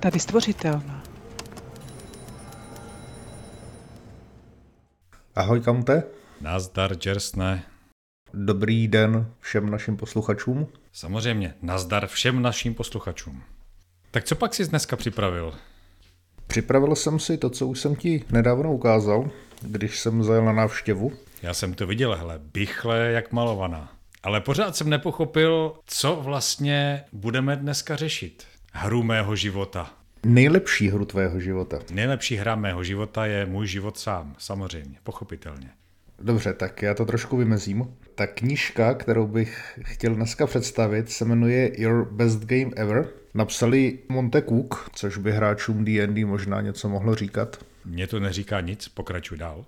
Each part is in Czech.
Tady stvořitelná. Ahoj, Kamte. Nazdar, Čersne. Dobrý den všem našim posluchačům. Samozřejmě, nazdar všem našim posluchačům. Tak co pak jsi dneska připravil? Připravil jsem si to, co už jsem ti nedávno ukázal, když jsem zajel na návštěvu. Já jsem to viděl, hele, bychle jak malovaná. Ale pořád jsem nepochopil, co vlastně budeme dneska řešit. Hru mého života. Nejlepší hru tvého života. Nejlepší hra mého života je můj život sám, samozřejmě, pochopitelně. Dobře, tak já to trošku vymezím. Ta knížka, kterou bych chtěl dneska představit, se jmenuje Your Best Game Ever. Napsali Monte Cook, což by hráčům D&D možná něco mohlo říkat. Mně to neříká nic, pokračuj dál.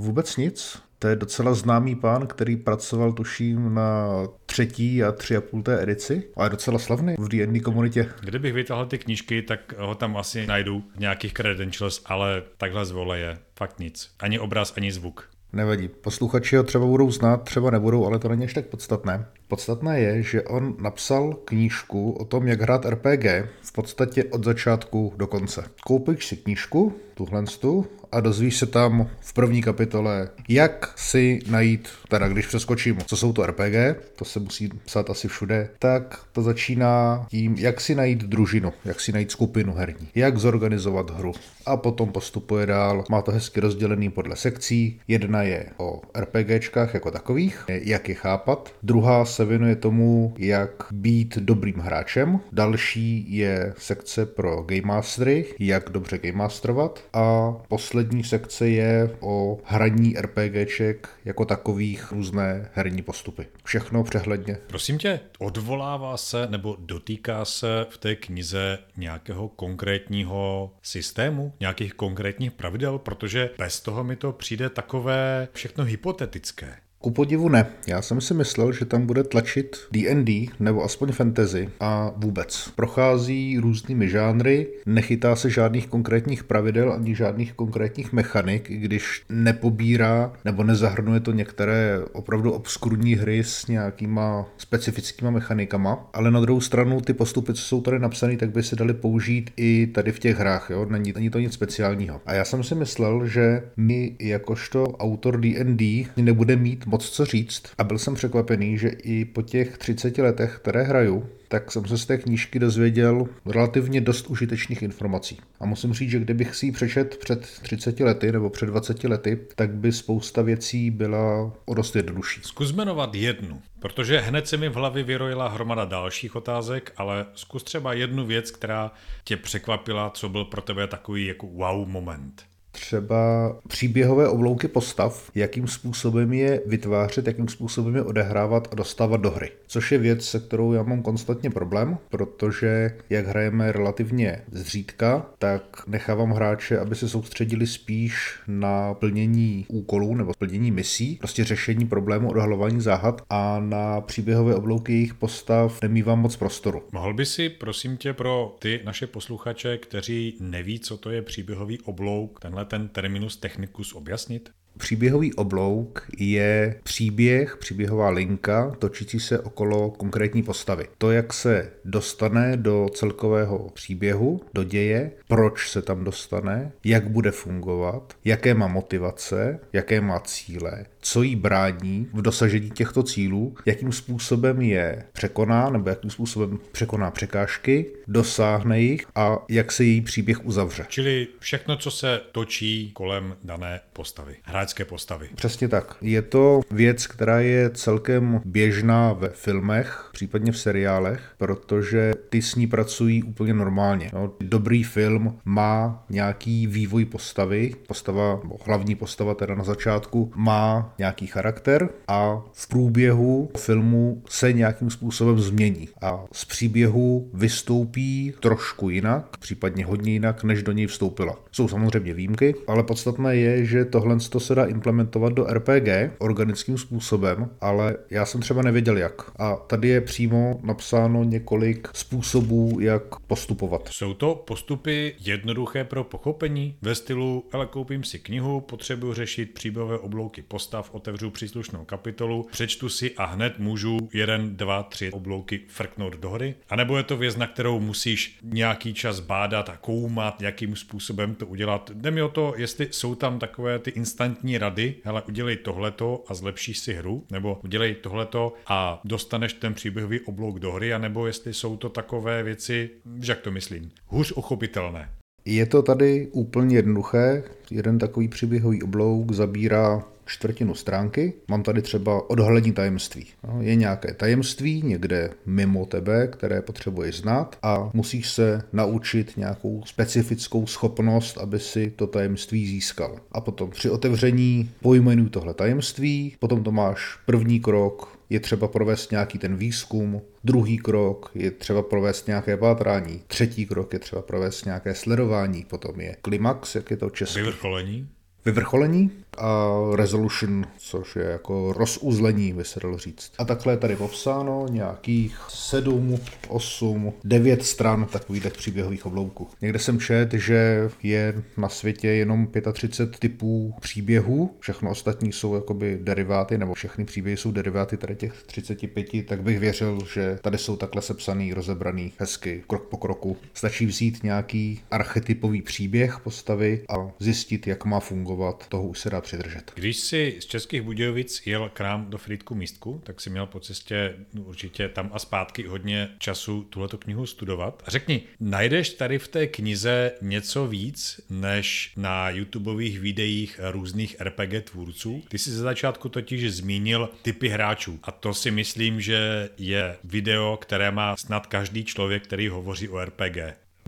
Vůbec nic. To je docela známý pán, který pracoval tuším na třetí a tři a půl té edici a je docela slavný v D&D komunitě. Kdybych vytáhl ty knížky, tak ho tam asi najdu v nějakých credentials, ale takhle z vole je fakt nic. Ani obraz, ani zvuk. Nevadí. Posluchači ho třeba budou znát, třeba nebudou, ale to není až tak podstatné. Podstatné je, že on napsal knížku o tom, jak hrát RPG v podstatě od začátku do konce. Koupíš si knížku, tuhle tu, a dozvíš se tam v první kapitole, jak si najít, teda když přeskočím, co jsou to RPG, to se musí psát asi všude, tak to začíná tím, jak si najít družinu, jak si najít skupinu herní, jak zorganizovat hru. A potom postupuje dál, má to hezky rozdělený podle sekcí. Jedna je o RPGčkách jako takových, jak je chápat. Druhá se věnuje tomu, jak být dobrým hráčem. Další je sekce pro Game Mastery, jak dobře Game Masterovat. A poslední sekce je o hraní RPGček jako takových různé herní postupy. Všechno přehledně. Prosím tě, odvolává se nebo dotýká se v té knize nějakého konkrétního systému, nějakých konkrétních pravidel, protože bez toho mi to přijde takové všechno hypotetické. Ku podivu ne. Já jsem si myslel, že tam bude tlačit D&D nebo aspoň fantasy a vůbec. Prochází různými žánry, nechytá se žádných konkrétních pravidel ani žádných konkrétních mechanik, i když nepobírá nebo nezahrnuje to některé opravdu obskurní hry s nějakýma specifickými mechanikama, ale na druhou stranu ty postupy, co jsou tady napsané, tak by se daly použít i tady v těch hrách, jo? Není, není to nic speciálního. A já jsem si myslel, že my jakožto autor D&D nebude mít moc co říct a byl jsem překvapený, že i po těch 30 letech, které hraju, tak jsem se z té knížky dozvěděl relativně dost užitečných informací. A musím říct, že kdybych si ji přečet před 30 lety nebo před 20 lety, tak by spousta věcí byla o dost jednodušší. Zkus jmenovat jednu, protože hned se mi v hlavě vyrojila hromada dalších otázek, ale zkus třeba jednu věc, která tě překvapila, co byl pro tebe takový jako wow moment třeba příběhové oblouky postav, jakým způsobem je vytvářet, jakým způsobem je odehrávat a dostávat do hry. Což je věc, se kterou já mám konstantně problém, protože jak hrajeme relativně zřídka, tak nechávám hráče, aby se soustředili spíš na plnění úkolů nebo plnění misí, prostě řešení problému, odhalování záhad a na příběhové oblouky jejich postav nemývám moc prostoru. Mohl by si, prosím tě, pro ty naše posluchače, kteří neví, co to je příběhový oblouk, tenhle ten terminus technicus objasnit? Příběhový oblouk je příběh, příběhová linka točící se okolo konkrétní postavy. To, jak se dostane do celkového příběhu, do děje, proč se tam dostane, jak bude fungovat, jaké má motivace, jaké má cíle, co jí brání v dosažení těchto cílů, jakým způsobem je překoná nebo jakým způsobem překoná překážky, dosáhne jich a jak se její příběh uzavře. Čili všechno, co se točí kolem dané postavy, hráčské postavy. Přesně tak. Je to věc, která je celkem běžná ve filmech, případně v seriálech, protože ty s ní pracují úplně normálně. No, dobrý film má nějaký vývoj postavy, postava, hlavní postava teda na začátku má nějaký charakter a v průběhu filmu se nějakým způsobem změní a z příběhu vystoupí trošku jinak, případně hodně jinak, než do něj vstoupila. Jsou samozřejmě výjimky, ale podstatné je, že tohle se dá implementovat do RPG organickým způsobem, ale já jsem třeba nevěděl jak. A tady je přímo napsáno několik způsobů, jak postupovat. Jsou to postupy jednoduché pro pochopení? Ve stylu, ale koupím si knihu, potřebuji řešit příběhové oblouky postav, otevřu příslušnou kapitolu, přečtu si a hned můžu jeden, dva, tři oblouky frknout do hry? A nebo je to věc, na kterou musíš nějaký čas bádat a koumat, jakým způsobem to udělat? Jde mi o to, jestli jsou tam takové ty instantní rady, hele, udělej tohleto a zlepšíš si hru, nebo udělej tohleto a dostaneš ten příběhový oblouk do hry, anebo jestli jsou to takové věci, jak to myslím, hůř ochopitelné. Je to tady úplně jednoduché. Jeden takový příběhový oblouk zabírá čtvrtinu stránky. Mám tady třeba odhalení tajemství. No, je nějaké tajemství někde mimo tebe, které potřebuješ znát a musíš se naučit nějakou specifickou schopnost, aby si to tajemství získal. A potom při otevření pojmenuj tohle tajemství, potom to máš první krok, je třeba provést nějaký ten výzkum, druhý krok je třeba provést nějaké pátrání, třetí krok je třeba provést nějaké sledování, potom je klimax, jak je to česky. Vyvrcholení? Vyvrcholení a resolution, což je jako rozuzlení, by se dalo říct. A takhle je tady popsáno nějakých 7, 8, 9 stran takových příběhových oblouků. Někde jsem čet, že je na světě jenom 35 typů příběhů, všechno ostatní jsou jakoby deriváty, nebo všechny příběhy jsou deriváty tady těch 35, tak bych věřil, že tady jsou takhle sepsaný, rozebraný hezky, krok po kroku. Stačí vzít nějaký archetypový příběh postavy a zjistit, jak má fungovat, toho už se dá přidržet. Když si z Českých Budějovic jel k nám do Frýdku místku, tak si měl po cestě určitě tam a zpátky hodně času tuhleto knihu studovat. A řekni, najdeš tady v té knize něco víc, než na YouTubeových videích různých RPG tvůrců? Ty jsi ze začátku totiž zmínil typy hráčů a to si myslím, že je video, které má snad každý člověk, který hovoří o RPG.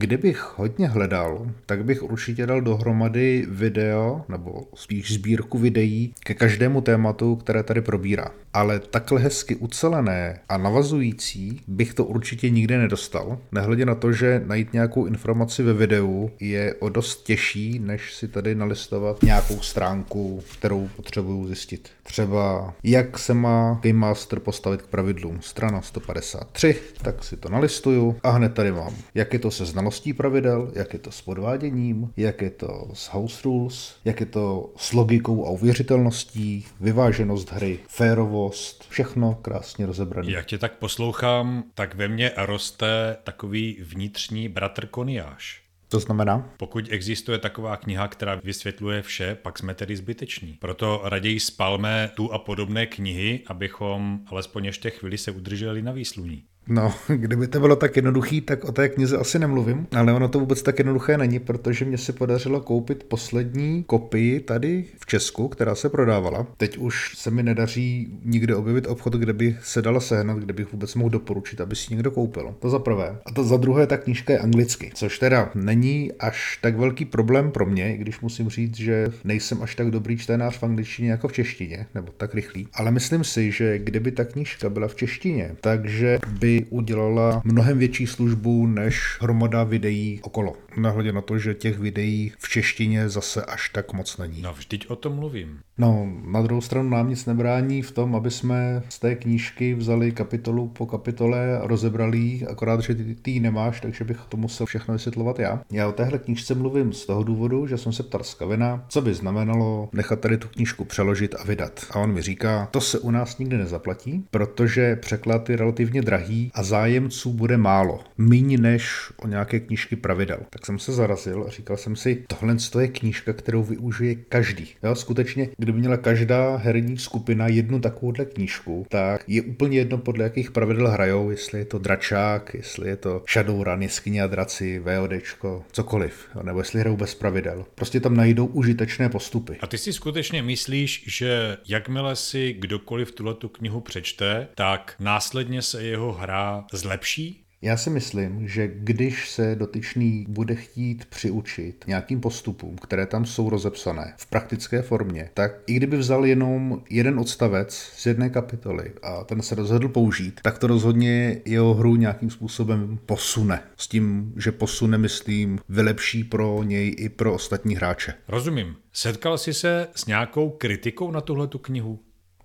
Kdybych hodně hledal, tak bych určitě dal dohromady video, nebo spíš sbírku videí ke každému tématu, které tady probírá. Ale takhle hezky ucelené a navazující bych to určitě nikdy nedostal. Nehledě na to, že najít nějakou informaci ve videu je o dost těžší, než si tady nalistovat nějakou stránku, kterou potřebuju zjistit. Třeba jak se má Game Master postavit k pravidlům. Strana 153, tak si to nalistuju a hned tady mám, jak je to se znalostí znalostí pravidel, jak je to s podváděním, jak je to s house rules, jak je to s logikou a uvěřitelností, vyváženost hry, férovost, všechno krásně rozebrané. Jak tě tak poslouchám, tak ve mně roste takový vnitřní bratr Koniáš. To znamená? Pokud existuje taková kniha, která vysvětluje vše, pak jsme tedy zbyteční. Proto raději spalme tu a podobné knihy, abychom alespoň ještě chvíli se udrželi na výsluní. No, kdyby to bylo tak jednoduchý, tak o té knize asi nemluvím, ale ono to vůbec tak jednoduché není, protože mě se podařilo koupit poslední kopii tady v Česku, která se prodávala. Teď už se mi nedaří nikde objevit obchod, kde by se dala sehnat, kde bych vůbec mohl doporučit, aby si někdo koupil. To za prvé. A to za druhé, ta knížka je anglicky, což teda není až tak velký problém pro mě, když musím říct, že nejsem až tak dobrý čtenář v angličtině jako v češtině, nebo tak rychlý. Ale myslím si, že kdyby ta knížka byla v češtině, takže by udělala mnohem větší službu než hromada videí okolo. Nahledě na to, že těch videí v češtině zase až tak moc není. No vždyť o tom mluvím. No, na druhou stranu nám nic nebrání v tom, aby jsme z té knížky vzali kapitolu po kapitole a rozebrali ji, akorát, že ty, ty nemáš, takže bych to musel všechno vysvětlovat já. Já o téhle knížce mluvím z toho důvodu, že jsem se ptal Skavina, co by znamenalo nechat tady tu knížku přeložit a vydat. A on mi říká, to se u nás nikdy nezaplatí, protože překlad je relativně drahý a zájemců bude málo. Míň než o nějaké knížky pravidel. Tak jsem se zarazil a říkal jsem si, tohle je knížka, kterou využije každý. Jo, skutečně, kdyby měla každá herní skupina jednu takovouhle knížku, tak je úplně jedno, podle jakých pravidel hrajou, jestli je to dračák, jestli je to Shadowrun, jeskyně a draci, VODčko, cokoliv, jo, nebo jestli hrajou bez pravidel. Prostě tam najdou užitečné postupy. A ty si skutečně myslíš, že jakmile si kdokoliv tuhle tu knihu přečte, tak následně se jeho hra zlepší? Já si myslím, že když se dotyčný bude chtít přiučit nějakým postupům, které tam jsou rozepsané v praktické formě, tak i kdyby vzal jenom jeden odstavec z jedné kapitoly a ten se rozhodl použít, tak to rozhodně jeho hru nějakým způsobem posune. S tím, že posune, myslím, vylepší pro něj i pro ostatní hráče. Rozumím. Setkal jsi se s nějakou kritikou na tuhle tu knihu?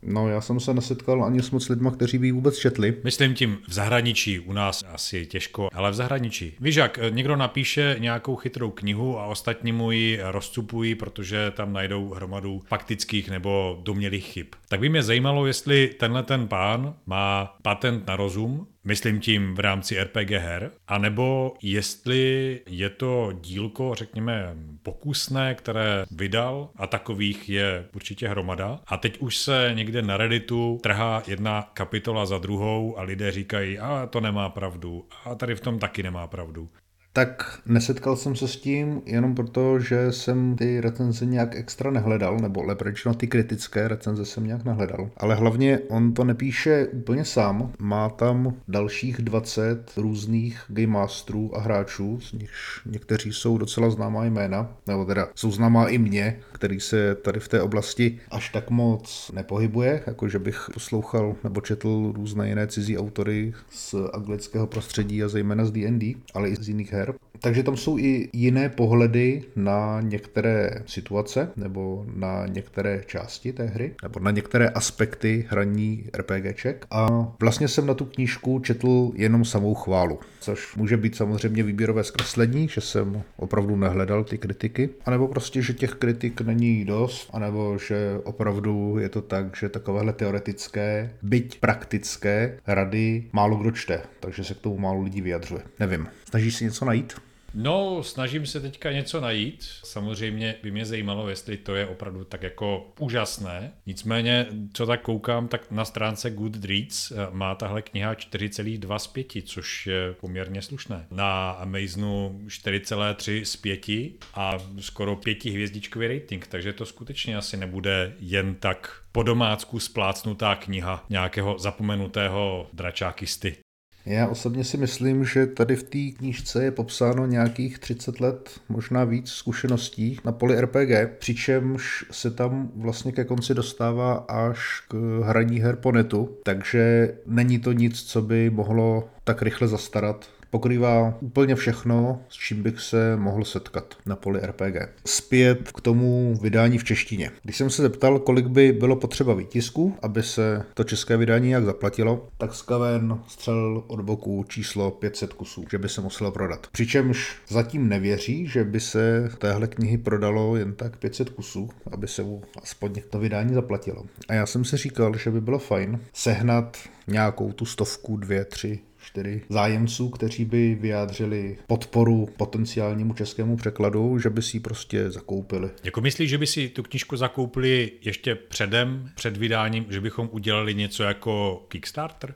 No, já jsem se nesetkal ani s moc lidma, kteří by ji vůbec četli. Myslím tím v zahraničí, u nás asi těžko, ale v zahraničí. Víš jak, někdo napíše nějakou chytrou knihu a ostatní mu ji rozcupují, protože tam najdou hromadu faktických nebo domělých chyb. Tak by mě zajímalo, jestli tenhle ten pán má patent na rozum, Myslím tím v rámci RPG her, anebo jestli je to dílko, řekněme, pokusné, které vydal a takových je určitě hromada. A teď už se někde na Redditu trhá jedna kapitola za druhou a lidé říkají, a to nemá pravdu, a tady v tom taky nemá pravdu. Tak nesetkal jsem se s tím jenom proto, že jsem ty recenze nějak extra nehledal, nebo lépe řečeno ty kritické recenze jsem nějak nehledal. Ale hlavně on to nepíše úplně sám, má tam dalších 20 různých game masterů a hráčů, z nichž někteří jsou docela známá jména, nebo teda jsou známá i mě, který se tady v té oblasti až tak moc nepohybuje, jako že bych poslouchal nebo četl různé jiné cizí autory z anglického prostředí a zejména z D&D, ale i z jiných her her. Takže tam jsou i jiné pohledy na některé situace nebo na některé části té hry nebo na některé aspekty hraní RPGček. A vlastně jsem na tu knížku četl jenom samou chválu, což může být samozřejmě výběrové zkreslení, že jsem opravdu nehledal ty kritiky, anebo prostě, že těch kritik není dost, anebo že opravdu je to tak, že takovéhle teoretické, byť praktické rady málo kdo čte, takže se k tomu málo lidí vyjadřuje. Nevím. Snažíš si něco najít? No, snažím se teďka něco najít. Samozřejmě by mě zajímalo, jestli to je opravdu tak jako úžasné. Nicméně, co tak koukám, tak na stránce Goodreads eh, má tahle kniha 4,2 z 5, což je poměrně slušné. Na Amazonu 4,3 z 5 a skoro pětihvězdičkový rating, takže to skutečně asi nebude jen tak po domácku splácnutá kniha nějakého zapomenutého dračákisty. Já osobně si myslím, že tady v té knížce je popsáno nějakých 30 let, možná víc zkušeností na poli RPG, přičemž se tam vlastně ke konci dostává až k hraní her po netu, takže není to nic, co by mohlo tak rychle zastarat pokrývá úplně všechno, s čím bych se mohl setkat na poli RPG. Zpět k tomu vydání v češtině. Když jsem se zeptal, kolik by bylo potřeba výtisku, aby se to české vydání jak zaplatilo, tak Skaven střel od boku číslo 500 kusů, že by se muselo prodat. Přičemž zatím nevěří, že by se téhle knihy prodalo jen tak 500 kusů, aby se mu aspoň to vydání zaplatilo. A já jsem si říkal, že by bylo fajn sehnat nějakou tu stovku, dvě, tři čtyři zájemců, kteří by vyjádřili podporu potenciálnímu českému překladu, že by si ji prostě zakoupili. Jako myslíš, že by si tu knížku zakoupili ještě předem, před vydáním, že bychom udělali něco jako Kickstarter?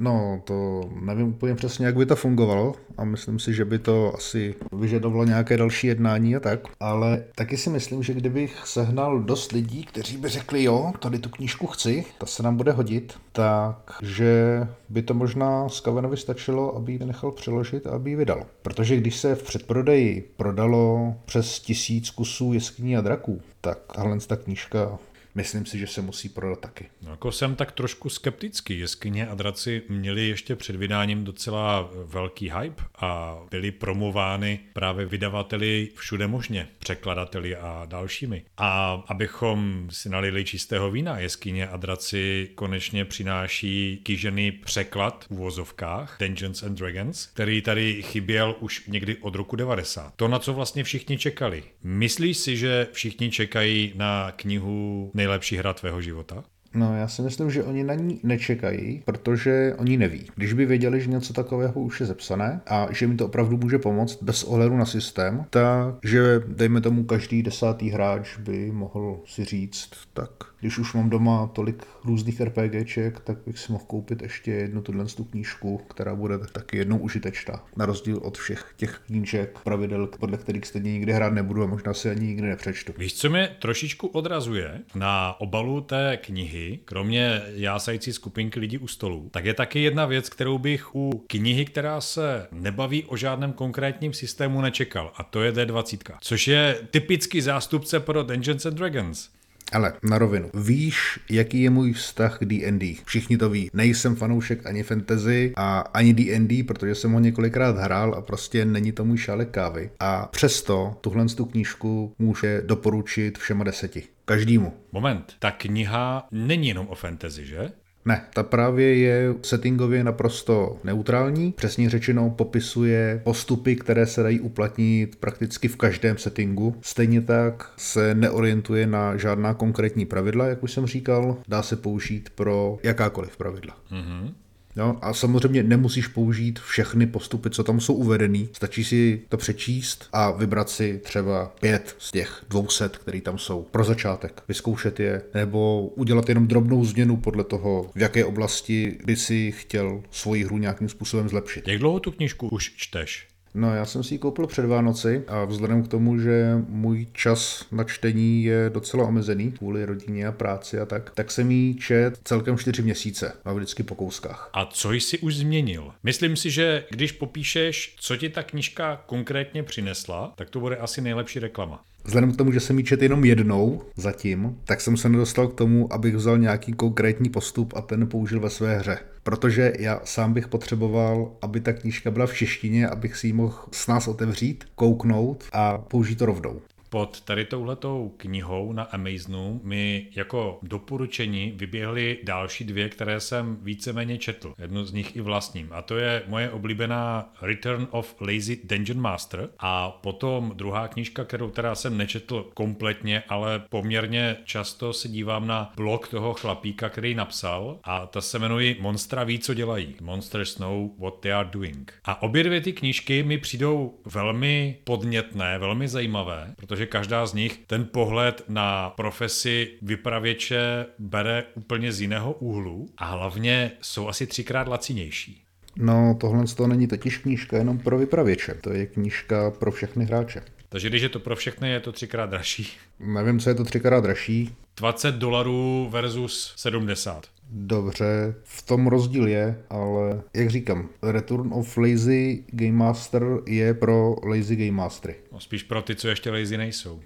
No, to nevím úplně přesně, jak by to fungovalo a myslím si, že by to asi vyžadovalo nějaké další jednání a tak, ale taky si myslím, že kdybych sehnal dost lidí, kteří by řekli jo, tady tu knížku chci, ta se nám bude hodit, tak že by to možná Skavenovi stačilo, aby ji nechal přeložit a aby ji vydal. Protože když se v předprodeji prodalo přes tisíc kusů jeskyní a draků, tak tahle ta knížka myslím si, že se musí prodat taky. No, jako jsem tak trošku skeptický. Jeskyně a draci měli ještě před vydáním docela velký hype a byly promovány právě vydavateli všude možně, překladateli a dalšími. A abychom si nalili čistého vína, Jeskyně a draci konečně přináší kýžený překlad v uvozovkách Dungeons and Dragons, který tady chyběl už někdy od roku 90. To, na co vlastně všichni čekali. Myslíš si, že všichni čekají na knihu nejlepší hra tvého života? No, já si myslím, že oni na ní nečekají, protože oni neví. Když by věděli, že něco takového už je zepsané a že mi to opravdu může pomoct bez ohledu na systém, tak že dejme tomu každý desátý hráč by mohl si říct, tak když už mám doma tolik různých RPGček, tak bych si mohl koupit ještě jednu tuhle tu knížku, která bude taky jednou užitečná. Na rozdíl od všech těch knížek, pravidel, podle kterých stejně nikdy hrát nebudu a možná si ani nikdy nepřečtu. Víš, co mě trošičku odrazuje na obalu té knihy, knihy, kromě jásající skupinky lidí u stolu, tak je taky jedna věc, kterou bych u knihy, která se nebaví o žádném konkrétním systému, nečekal. A to je D20, což je typický zástupce pro Dungeons and Dragons. Ale na rovinu. Víš, jaký je můj vztah k D&D? Všichni to ví. Nejsem fanoušek ani fantasy a ani D&D, protože jsem ho několikrát hrál a prostě není to můj šálek kávy. A přesto tuhle tu knížku může doporučit všema deseti. Každému. Moment, ta kniha není jenom o fantasy, že? Ne, ta právě je settingově naprosto neutrální. Přesně řečeno popisuje postupy, které se dají uplatnit prakticky v každém settingu. Stejně tak se neorientuje na žádná konkrétní pravidla, jak už jsem říkal. Dá se použít pro jakákoliv pravidla. Mm-hmm. Jo, a samozřejmě nemusíš použít všechny postupy, co tam jsou uvedený. Stačí si to přečíst a vybrat si třeba pět z těch dvouset, které tam jsou pro začátek. Vyzkoušet je nebo udělat jenom drobnou změnu podle toho, v jaké oblasti by si chtěl svoji hru nějakým způsobem zlepšit. Jak dlouho tu knížku už čteš? No, já jsem si ji koupil před Vánoci a vzhledem k tomu, že můj čas na čtení je docela omezený kvůli rodině a práci a tak, tak jsem ji čet celkem čtyři měsíce a vždycky po kouskách. A co jsi už změnil? Myslím si, že když popíšeš, co ti ta knižka konkrétně přinesla, tak to bude asi nejlepší reklama. Vzhledem k tomu, že jsem ji čet jenom jednou zatím, tak jsem se nedostal k tomu, abych vzal nějaký konkrétní postup a ten použil ve své hře. Protože já sám bych potřeboval, aby ta knížka byla v češtině, abych si ji mohl s nás otevřít, kouknout a použít to rovnou. Pod tady touhletou knihou na Amazonu mi jako doporučení vyběhly další dvě, které jsem víceméně četl. Jednu z nich i vlastním. A to je moje oblíbená Return of Lazy Dungeon Master. A potom druhá knížka, kterou teda jsem nečetl kompletně, ale poměrně často se dívám na blog toho chlapíka, který napsal. A ta se jmenuje Monstra ví, co dělají. Monsters know what they are doing. A obě dvě ty knížky mi přijdou velmi podnětné, velmi zajímavé, protože každá z nich ten pohled na profesi vypravěče bere úplně z jiného úhlu a hlavně jsou asi třikrát lacinější. No, tohle to není totiž knížka jenom pro vypravěče, to je knížka pro všechny hráče. Takže když je to pro všechny, je to třikrát dražší. Nevím, co je to třikrát dražší. 20 dolarů versus 70. Dobře, v tom rozdíl je, ale jak říkám, Return of Lazy Game Master je pro Lazy Game Mastery. No, spíš pro ty, co ještě lazy nejsou.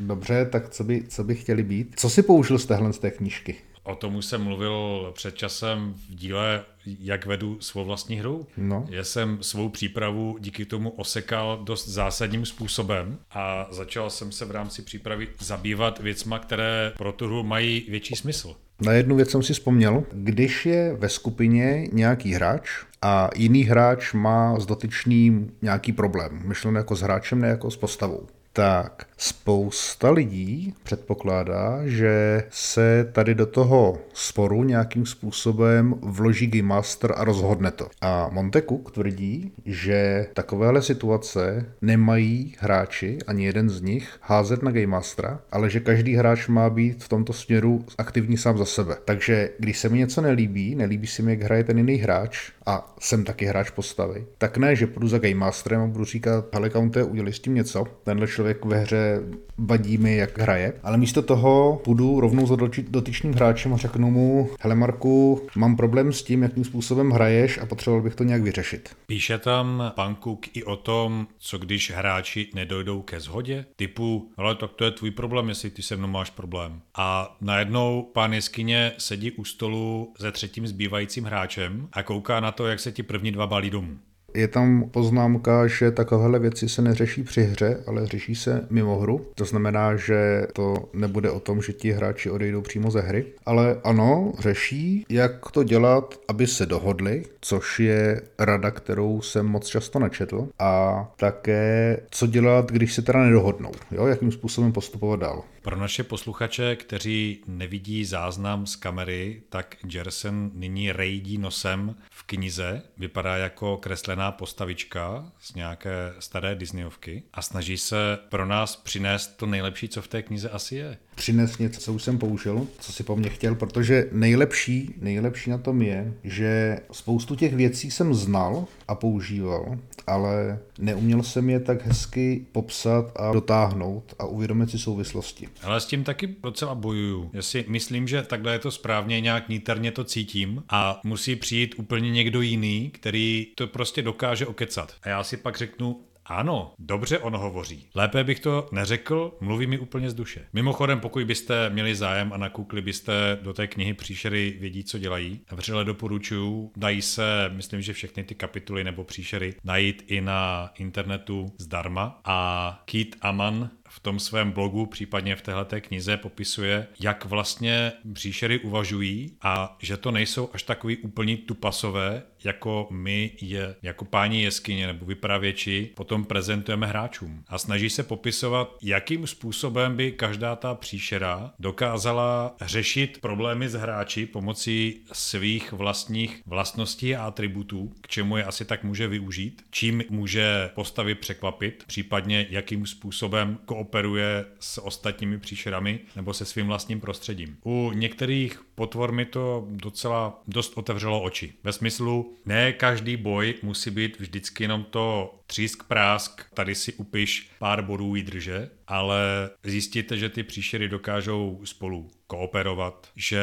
Dobře, tak co by, co by chtěli být? Co si použil z téhle z té knížky? O tom už jsem mluvil před časem v díle, jak vedu svou vlastní hru. No. Já jsem svou přípravu díky tomu osekal dost zásadním způsobem a začal jsem se v rámci přípravy zabývat věcma, které pro tu hru mají větší smysl. Na jednu věc jsem si vzpomněl. Když je ve skupině nějaký hráč a jiný hráč má s dotyčným nějaký problém, myšleno jako s hráčem, ne jako s postavou, tak spousta lidí předpokládá, že se tady do toho sporu nějakým způsobem vloží Game Master a rozhodne to. A Montekuk tvrdí, že takovéhle situace nemají hráči, ani jeden z nich, házet na Game Mastera, ale že každý hráč má být v tomto směru aktivní sám za sebe. Takže když se mi něco nelíbí, nelíbí se mi, jak hraje ten jiný hráč, a jsem taky hráč postavy, tak ne, že půjdu za Game Masterem a budu říkat, hele, Counte, udělej s tím něco. Tenhle člověk ve hře vadí mi, jak hraje. Ale místo toho půjdu rovnou za dotyčným hráčem a řeknu mu, hele Marku, mám problém s tím, jakým způsobem hraješ a potřeboval bych to nějak vyřešit. Píše tam pan Cook i o tom, co když hráči nedojdou ke shodě? Typu, ale tak to je tvůj problém, jestli ty se mnou máš problém. A najednou pán jeskyně sedí u stolu se třetím zbývajícím hráčem a kouká na to, jak se ti první dva balí domů. Je tam poznámka, že takovéhle věci se neřeší při hře, ale řeší se mimo hru. To znamená, že to nebude o tom, že ti hráči odejdou přímo ze hry. Ale ano, řeší, jak to dělat, aby se dohodli, což je rada, kterou jsem moc často načetl. A také, co dělat, když se teda nedohodnou. Jo? Jakým způsobem postupovat dál. Pro naše posluchače, kteří nevidí záznam z kamery, tak Jersen nyní rejdí nosem v knize. Vypadá jako kreslená postavička z nějaké staré Disneyovky a snaží se pro nás přinést to nejlepší, co v té knize asi je. Přines něco, co už jsem použil, co si po mně chtěl, protože nejlepší, nejlepší na tom je, že spoustu těch věcí jsem znal a používal, ale neuměl jsem je tak hezky popsat a dotáhnout a uvědomit si souvislosti. Ale s tím taky docela bojuju. Já si myslím, že takhle je to správně, nějak níterně to cítím a musí přijít úplně někdo jiný, který to prostě dokáže okecat. A já si pak řeknu, ano, dobře on hovoří. Lépe bych to neřekl, mluví mi úplně z duše. Mimochodem, pokud byste měli zájem a nakoukli byste do té knihy příšery vědí, co dělají, vřele doporučuju. Dají se, myslím, že všechny ty kapitoly nebo příšery najít i na internetu zdarma. A Keith Aman v tom svém blogu, případně v téhleté knize popisuje, jak vlastně příšery uvažují a že to nejsou až takový úplní tupasové, jako my je, jako páni jeskyně nebo vypravěči, potom prezentujeme hráčům. A snaží se popisovat, jakým způsobem by každá ta příšera dokázala řešit problémy s hráči pomocí svých vlastních vlastností a atributů, k čemu je asi tak může využít, čím může postavy překvapit, případně jakým způsobem kooperuje s ostatními příšerami nebo se svým vlastním prostředím. U některých potvor mi to docela dost otevřelo oči. Ve smyslu, ne každý boj musí být vždycky jenom to třísk prásk, tady si upiš pár bodů výdrže, ale zjistíte, že ty příšery dokážou spolu kooperovat, že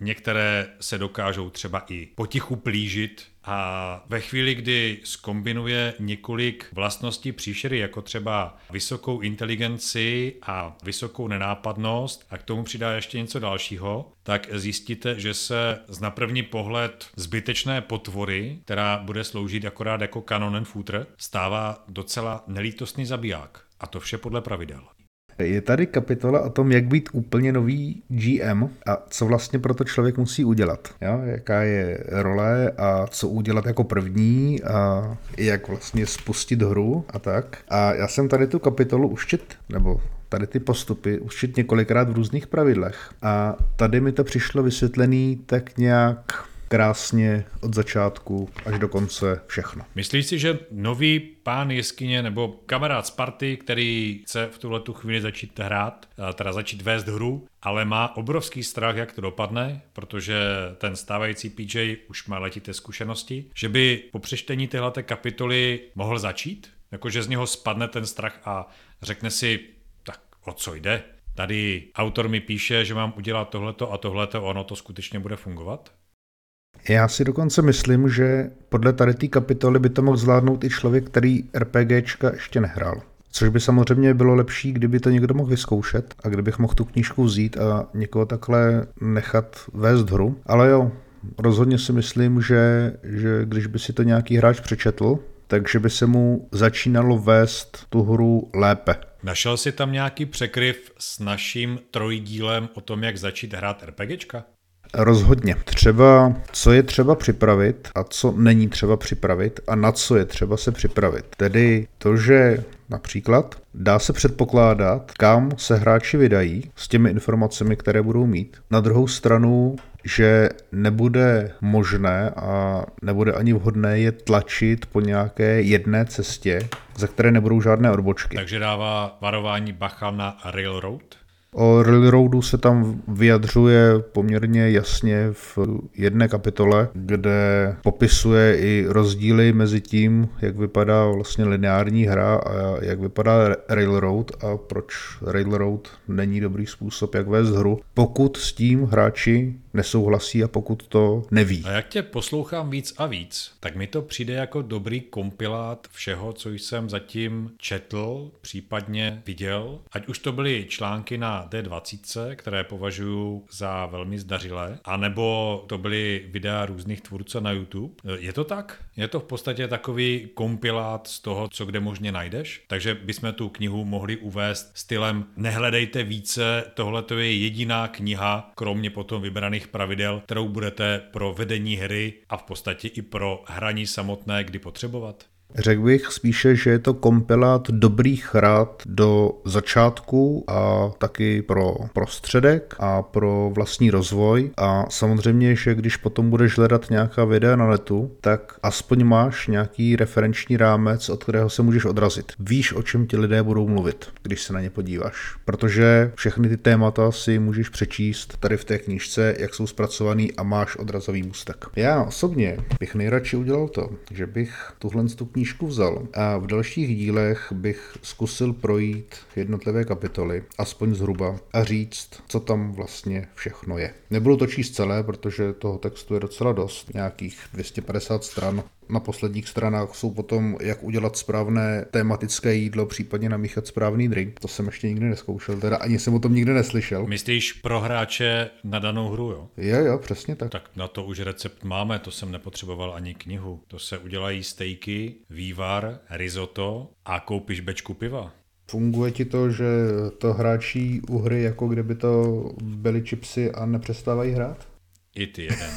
některé se dokážou třeba i potichu plížit a ve chvíli, kdy skombinuje několik vlastností příšery, jako třeba vysokou inteligenci a vysokou nenápadnost a k tomu přidá ještě něco dalšího, tak zjistíte, že se z na první pohled zbytečné potvory, která bude sloužit akorát jako kanon and footer, stává docela nelítostný zabiják. A to vše podle pravidel. Je tady kapitola o tom, jak být úplně nový GM a co vlastně pro to člověk musí udělat. Jo? Jaká je role a co udělat jako první a jak vlastně spustit hru a tak. A já jsem tady tu kapitolu čet, nebo tady ty postupy čet několikrát v různých pravidlech. A tady mi to přišlo vysvětlený tak nějak krásně od začátku až do konce všechno. Myslíš si, že nový pán jeskyně nebo kamarád z party, který chce v tuhle tu chvíli začít hrát, teda začít vést hru, ale má obrovský strach, jak to dopadne, protože ten stávající PJ už má letité zkušenosti, že by po přečtení téhleté kapitoly mohl začít? Jakože z něho spadne ten strach a řekne si, tak o co jde? Tady autor mi píše, že mám udělat tohleto a tohleto, ono to skutečně bude fungovat? Já si dokonce myslím, že podle tady té kapitoly by to mohl zvládnout i člověk, který RPGčka ještě nehrál. Což by samozřejmě bylo lepší, kdyby to někdo mohl vyzkoušet a kdybych mohl tu knížku vzít a někoho takhle nechat vést hru. Ale jo, rozhodně si myslím, že, že když by si to nějaký hráč přečetl, takže by se mu začínalo vést tu hru lépe. Našel si tam nějaký překryv s naším trojdílem o tom, jak začít hrát RPGčka? Rozhodně. Třeba, co je třeba připravit a co není třeba připravit a na co je třeba se připravit. Tedy to, že například dá se předpokládat, kam se hráči vydají s těmi informacemi, které budou mít. Na druhou stranu, že nebude možné a nebude ani vhodné je tlačit po nějaké jedné cestě, za které nebudou žádné odbočky. Takže dává varování bacha na Railroad? O Railroadu se tam vyjadřuje poměrně jasně v jedné kapitole, kde popisuje i rozdíly mezi tím, jak vypadá vlastně lineární hra a jak vypadá Railroad a proč Railroad není dobrý způsob, jak vést hru, pokud s tím hráči nesouhlasí a pokud to neví. A jak tě poslouchám víc a víc, tak mi to přijde jako dobrý kompilát všeho, co jsem zatím četl, případně viděl. Ať už to byly články na D20, které považuji za velmi zdařilé, anebo to byly videa různých tvůrců na YouTube. Je to tak? Je to v podstatě takový kompilát z toho, co kde možně najdeš? Takže bychom tu knihu mohli uvést stylem nehledejte více, tohle to je jediná kniha, kromě potom vybraných pravidel, kterou budete pro vedení hry a v podstatě i pro hraní samotné kdy potřebovat? Řekl bych spíše, že je to kompilát dobrých rad do začátku a taky pro prostředek a pro vlastní rozvoj. A samozřejmě, že když potom budeš hledat nějaká videa na netu, tak aspoň máš nějaký referenční rámec, od kterého se můžeš odrazit. Víš, o čem ti lidé budou mluvit, když se na ně podíváš. Protože všechny ty témata si můžeš přečíst tady v té knížce, jak jsou zpracovaný a máš odrazový můstek. Já osobně bych nejradši udělal to, že bych tuhle knížku vzal a v dalších dílech bych zkusil projít jednotlivé kapitoly, aspoň zhruba, a říct, co tam vlastně všechno je. Nebudu to číst celé, protože toho textu je docela dost, nějakých 250 stran na posledních stranách jsou potom, jak udělat správné tematické jídlo, případně namíchat správný drink. To jsem ještě nikdy neskoušel, teda ani jsem o tom nikdy neslyšel. Myslíš pro hráče na danou hru, jo? Jo, jo, přesně tak. Tak na to už recept máme, to jsem nepotřeboval ani knihu. To se udělají stejky, vývar, risotto a koupíš bečku piva. Funguje ti to, že to hráčí u hry, jako kdyby to byly chipsy a nepřestávají hrát? I ty jeden.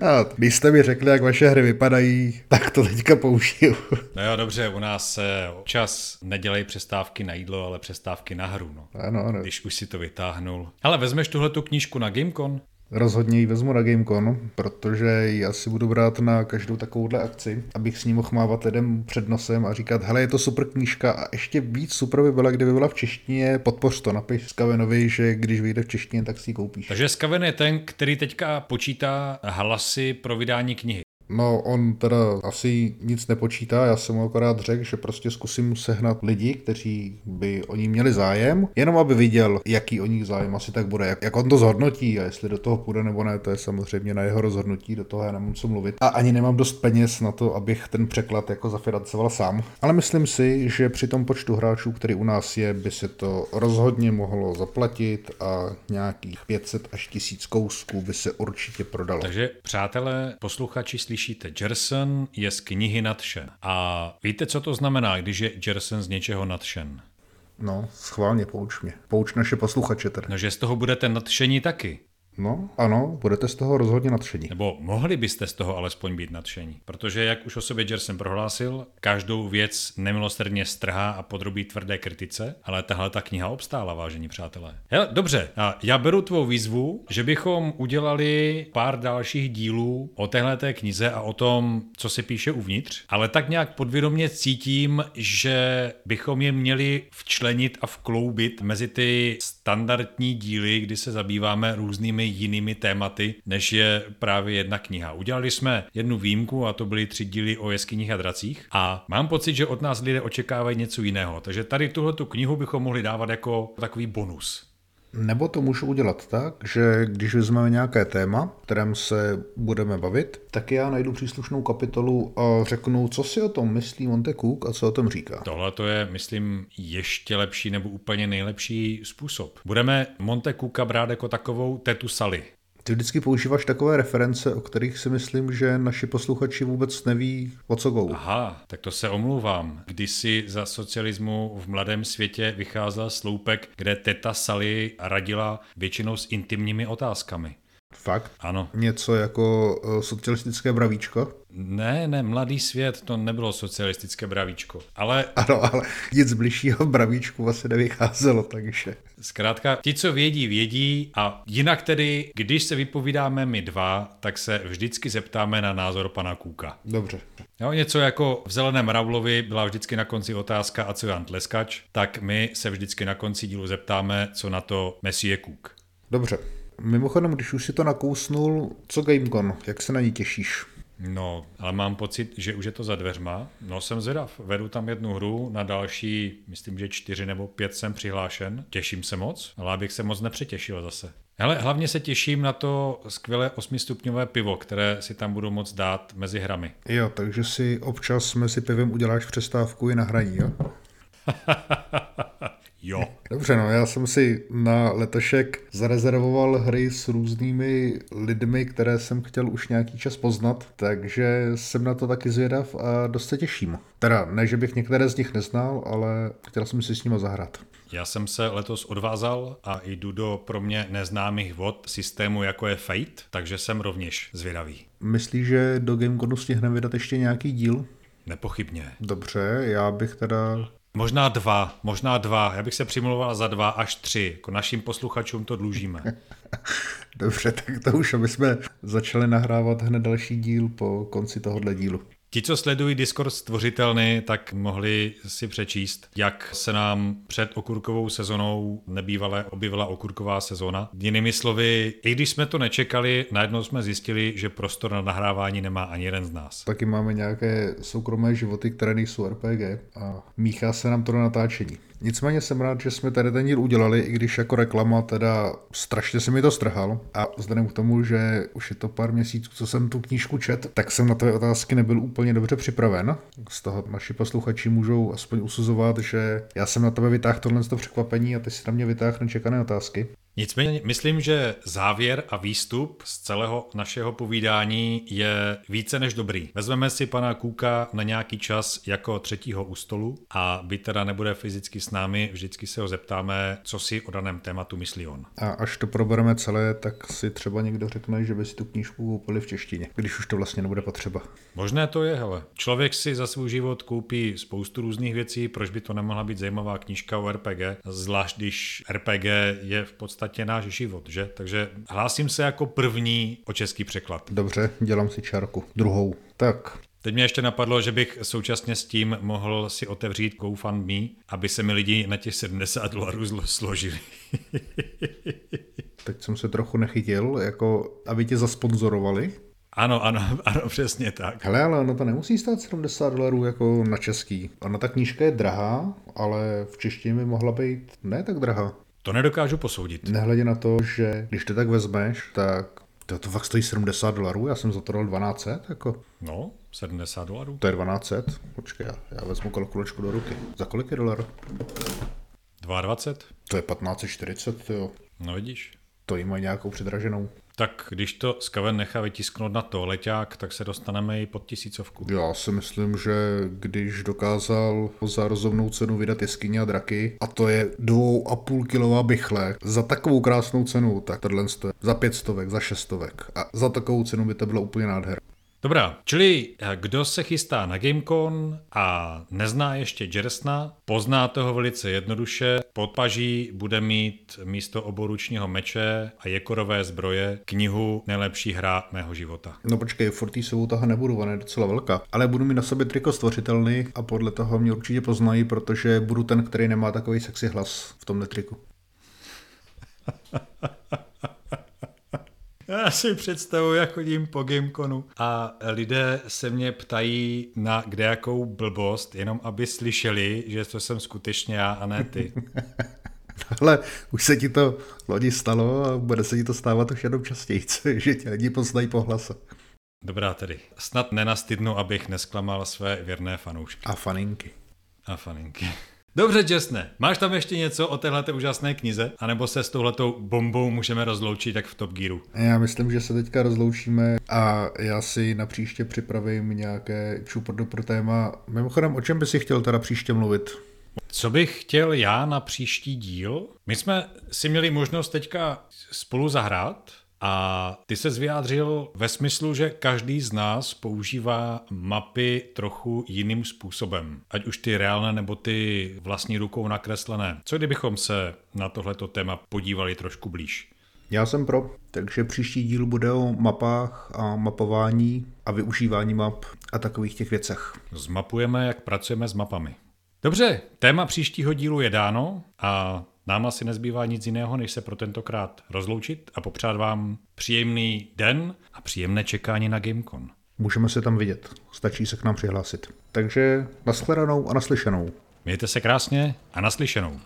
A když jste mi řekli, jak vaše hry vypadají, tak to teďka použiju. no jo, dobře, u nás se občas nedělají přestávky na jídlo, ale přestávky na hru. No. Ano, ano. Když už si to vytáhnul. Ale vezmeš tuhle tu knížku na Gamecon? Rozhodně ji vezmu na Gamecon, protože ji asi budu brát na každou takovouhle akci, abych s ní mohl mávat lidem před nosem a říkat, hele, je to super knížka a ještě víc super by byla, kdyby byla v češtině, podpoř to, napiš Skavenovi, že když vyjde v češtině, tak si ji koupíš. Takže Skaven je ten, který teďka počítá hlasy pro vydání knihy. No, on teda asi nic nepočítá, já jsem mu akorát řekl, že prostě zkusím sehnat lidi, kteří by o ní měli zájem, jenom aby viděl, jaký o nich zájem asi tak bude, jak, jak on to zhodnotí a jestli do toho půjde nebo ne, to je samozřejmě na jeho rozhodnutí, do toho já nemám co mluvit. A ani nemám dost peněz na to, abych ten překlad jako zafinancoval sám. Ale myslím si, že při tom počtu hráčů, který u nás je, by se to rozhodně mohlo zaplatit a nějakých 500 až 1000 kousků by se určitě prodalo. Takže přátelé, posluchači slyšíte, Jerson je z knihy nadšen. A víte, co to znamená, když je Jerson z něčeho nadšen? No, schválně pouč mě. Pouč naše posluchače tedy. No, že z toho budete nadšení taky. No, ano, budete z toho rozhodně nadšení. Nebo mohli byste z toho alespoň být nadšení. Protože, jak už o sobě Jersen prohlásil, každou věc nemilosrdně strhá a podrobí tvrdé kritice, ale tahle ta kniha obstála, vážení přátelé. Hele, dobře, a já beru tvou výzvu, že bychom udělali pár dalších dílů o téhle té knize a o tom, co se píše uvnitř, ale tak nějak podvědomě cítím, že bychom je měli včlenit a vkloubit mezi ty standardní díly, kdy se zabýváme různými jinými tématy, než je právě jedna kniha. Udělali jsme jednu výjimku a to byly tři díly o jeskyních a dracích a mám pocit, že od nás lidé očekávají něco jiného. Takže tady tuhle tu knihu bychom mohli dávat jako takový bonus. Nebo to můžu udělat tak, že když vezmeme nějaké téma, kterém se budeme bavit, tak já najdu příslušnou kapitolu a řeknu, co si o tom myslí Monte Cook a co o tom říká. Tohle to je, myslím, ještě lepší nebo úplně nejlepší způsob. Budeme Monte Cooka brát jako takovou tetu Sally. Ty vždycky používáš takové reference, o kterých si myslím, že naši posluchači vůbec neví, o co go. Aha, tak to se omlouvám. Kdysi za socialismu v mladém světě vycházel sloupek, kde teta Sally radila většinou s intimními otázkami. Fakt? Ano. Něco jako uh, socialistické bravíčko? Ne, ne, mladý svět, to nebylo socialistické bravíčko. Ale... Ano, ale nic bližšího bravíčku asi nevycházelo, takže... Zkrátka, ti, co vědí, vědí a jinak tedy, když se vypovídáme my dva, tak se vždycky zeptáme na názor pana Kůka. Dobře. Jo, něco jako v Zeleném Ravlovi byla vždycky na konci otázka a co Jan Tleskač, tak my se vždycky na konci dílu zeptáme, co na to Messie Cook. Dobře. Mimochodem, když už si to nakousnul, co Gamecon, jak se na ní těšíš? No, ale mám pocit, že už je to za dveřma. No, jsem zvědav. Vedu tam jednu hru, na další, myslím, že čtyři nebo pět jsem přihlášen. Těším se moc, ale abych se moc nepřetěšil zase. Hele, hlavně se těším na to skvělé osmistupňové pivo, které si tam budu moc dát mezi hrami. Jo, takže si občas mezi pivem uděláš přestávku i na hraní, jo? jo. Dobře, no já jsem si na letošek zarezervoval hry s různými lidmi, které jsem chtěl už nějaký čas poznat, takže jsem na to taky zvědav a dost se těším. Teda ne, že bych některé z nich neznal, ale chtěl jsem si s nimi zahrát. Já jsem se letos odvázal a jdu do pro mě neznámých vod systému jako je Fate, takže jsem rovněž zvědavý. Myslíš, že do Gameconu stihneme vydat ještě nějaký díl? Nepochybně. Dobře, já bych teda Možná dva, možná dva. Já bych se přimlouval za dva až tři. Jako našim posluchačům to dlužíme. Dobře, tak to už, aby jsme začali nahrávat hned další díl po konci tohohle dílu. Ti, co sledují Discord stvořitelny, tak mohli si přečíst, jak se nám před okurkovou sezonou nebývalé objevila okurková sezona. Jinými slovy, i když jsme to nečekali, najednou jsme zjistili, že prostor na nahrávání nemá ani jeden z nás. Taky máme nějaké soukromé životy, které nejsou RPG a míchá se nám to do natáčení. Nicméně jsem rád, že jsme tady ten díl udělali, i když jako reklama teda strašně se mi to strhal. A vzhledem k tomu, že už je to pár měsíců, co jsem tu knížku čet, tak jsem na ty otázky nebyl úplně dobře připraven. Z toho naši posluchači můžou aspoň usuzovat, že já jsem na tebe vytáhl tohle toho překvapení a ty si na mě vytáhl nečekané otázky. Nicméně myslím, že závěr a výstup z celého našeho povídání je více než dobrý. Vezmeme si pana Kůka na nějaký čas jako třetího u stolu a byť teda nebude fyzicky s námi, vždycky se ho zeptáme, co si o daném tématu myslí on. A až to probereme celé, tak si třeba někdo řekne, že by si tu knížku koupili v češtině, když už to vlastně nebude potřeba. Možné to je, hele. Člověk si za svůj život koupí spoustu různých věcí, proč by to nemohla být zajímavá knížka o RPG, zvlášť když RPG je v podstatě náš život, že? Takže hlásím se jako první o český překlad. Dobře, dělám si čárku. Druhou. Tak, Teď mě ještě napadlo, že bych současně s tím mohl si otevřít GoFundMe, aby se mi lidi na těch 70 dolarů složili. teď jsem se trochu nechytil, jako aby tě zasponzorovali. Ano, ano, ano, přesně tak. Hele, ale ono to nemusí stát 70 dolarů jako na český. Ona ta knížka je drahá, ale v češtině by mohla být ne tak drahá. To nedokážu posoudit. Nehledě na to, že když to tak vezmeš, tak to, to fakt stojí 70 dolarů, já jsem za to dal 1200, jako. No, 70 dolarů. To je 1200, počkej, já, já vezmu kalkulačku do ruky. Za kolik je dolar? 22? To je 1540, jo. No vidíš. To jí mají nějakou předraženou. Tak když to Skaven nechá vytisknout na to leťák, tak se dostaneme i pod tisícovku. Já si myslím, že když dokázal za rozumnou cenu vydat jeskyně a draky, a to je dvou a půl kilová bychle, za takovou krásnou cenu, tak tohle je za pět stovek, za šestovek. A za takovou cenu by to bylo úplně nádher. Dobrá, čili eh, kdo se chystá na Gamecon a nezná ještě Jersna, pozná toho velice jednoduše. Pod paží bude mít místo oboručního meče a jekorové zbroje knihu Nejlepší hra mého života. No počkej, Fortisovou taha nebudu, ona je docela velká. Ale budu mít na sobě triko stvořitelný a podle toho mě určitě poznají, protože budu ten, který nemá takový sexy hlas v tomhle triku. Já si představuji, jak chodím po Gameconu a lidé se mě ptají na kde jakou blbost, jenom aby slyšeli, že to jsem skutečně já a ne ty. Ale už se ti to lodi stalo a bude se ti to stávat už jenom častěji, že tě lidi poznají po hlase. Dobrá tedy. Snad nenastydnu, abych nesklamal své věrné fanoušky. A faninky. A faninky. Dobře, Jessne, máš tam ještě něco o téhleté úžasné knize? A nebo se s touhletou bombou můžeme rozloučit jak v Top Gearu? Já myslím, že se teďka rozloučíme a já si na příště připravím nějaké čupr pro téma. Mimochodem, o čem by si chtěl teda příště mluvit? Co bych chtěl já na příští díl? My jsme si měli možnost teďka spolu zahrát a ty se vyjádřil ve smyslu, že každý z nás používá mapy trochu jiným způsobem. Ať už ty reálné nebo ty vlastní rukou nakreslené. Co kdybychom se na tohleto téma podívali trošku blíž? Já jsem pro, takže příští díl bude o mapách a mapování a využívání map a takových těch věcech. Zmapujeme, jak pracujeme s mapami. Dobře, téma příštího dílu je dáno a nám asi nezbývá nic jiného, než se pro tentokrát rozloučit a popřát vám příjemný den a příjemné čekání na Gamecon. Můžeme se tam vidět, stačí se k nám přihlásit. Takže nashledanou a naslyšenou. Mějte se krásně a naslyšenou.